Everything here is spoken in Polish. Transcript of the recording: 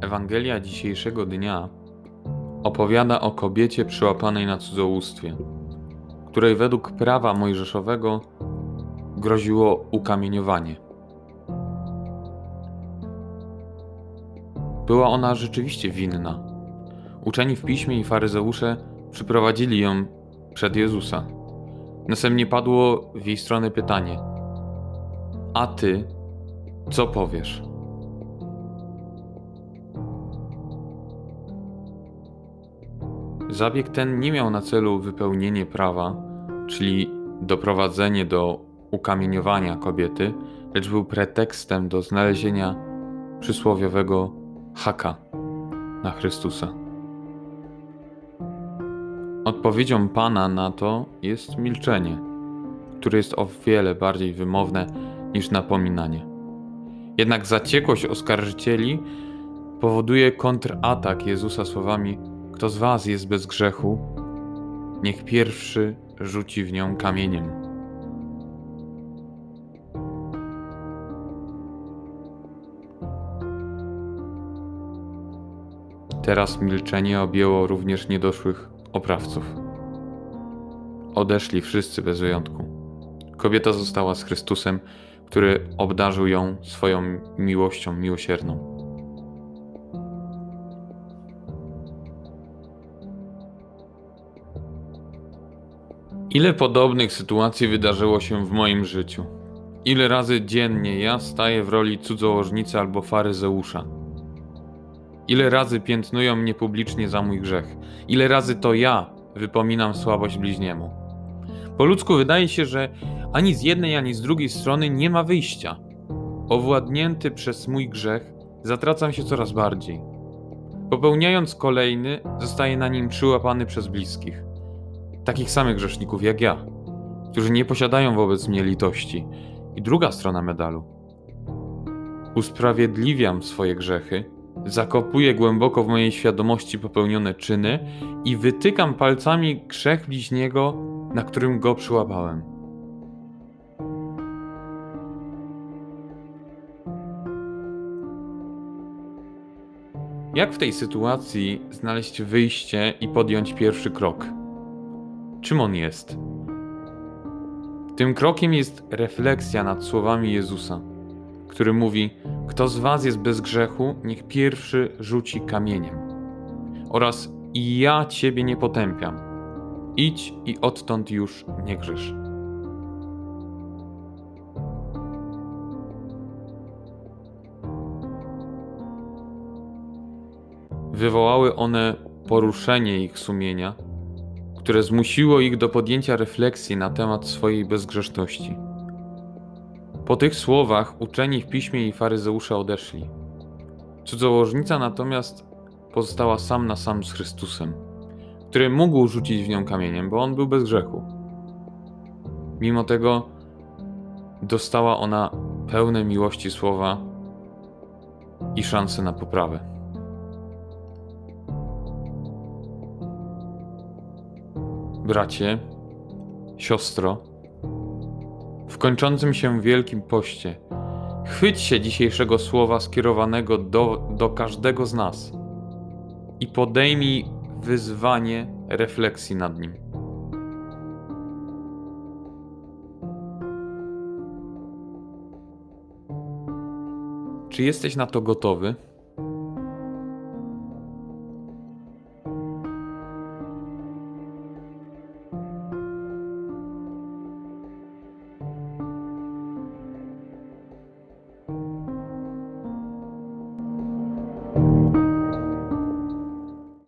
Ewangelia dzisiejszego dnia opowiada o kobiecie przyłapanej na cudzołóstwie, której według prawa mojżeszowego groziło ukamieniowanie. Była ona rzeczywiście winna. Uczeni w piśmie i faryzeusze przyprowadzili ją przed Jezusa. Następnie padło w jej stronę pytanie: A ty, co powiesz? Zabieg ten nie miał na celu wypełnienie prawa, czyli doprowadzenie do ukamieniowania kobiety, lecz był pretekstem do znalezienia przysłowiowego haka na Chrystusa. Odpowiedzią Pana na to jest milczenie, które jest o wiele bardziej wymowne niż napominanie. Jednak zaciekłość oskarżycieli powoduje kontratak Jezusa słowami: Kto z Was jest bez grzechu, niech pierwszy rzuci w nią kamieniem. Teraz milczenie objęło również niedoszłych oprawców. Odeszli wszyscy bez wyjątku. Kobieta została z Chrystusem, który obdarzył ją swoją miłością miłosierną. Ile podobnych sytuacji wydarzyło się w moim życiu? Ile razy dziennie ja staję w roli cudzołożnicy albo faryzeusza? Ile razy piętnują mnie publicznie za mój grzech? Ile razy to ja wypominam słabość bliźniemu? Po ludzku wydaje się, że ani z jednej, ani z drugiej strony nie ma wyjścia. Owładnięty przez mój grzech, zatracam się coraz bardziej. Popełniając kolejny, zostaję na nim przyłapany przez bliskich. Takich samych grzeszników jak ja, którzy nie posiadają wobec mnie litości. I druga strona medalu. Usprawiedliwiam swoje grzechy, zakopuję głęboko w mojej świadomości popełnione czyny i wytykam palcami grzech bliźniego, na którym go przyłapałem. Jak w tej sytuacji znaleźć wyjście i podjąć pierwszy krok? Czym on jest? Tym krokiem jest refleksja nad słowami Jezusa, który mówi: Kto z Was jest bez grzechu, niech pierwszy rzuci kamieniem. Oraz i ja Ciebie nie potępiam. Idź i odtąd już nie grzesz. Wywołały one poruszenie ich sumienia, które zmusiło ich do podjęcia refleksji na temat swojej bezgrzeszności. Po tych słowach uczeni w piśmie i faryzeusze odeszli. Cudzołożnica natomiast pozostała sam na sam z Chrystusem, który mógł rzucić w nią kamieniem, bo on był bez grzechu. Mimo tego dostała ona pełne miłości słowa i szansę na poprawę. Bracie, siostro, w kończącym się Wielkim Poście, chwyć się dzisiejszego słowa skierowanego do, do każdego z nas i podejmij wyzwanie refleksji nad nim. Czy jesteś na to gotowy?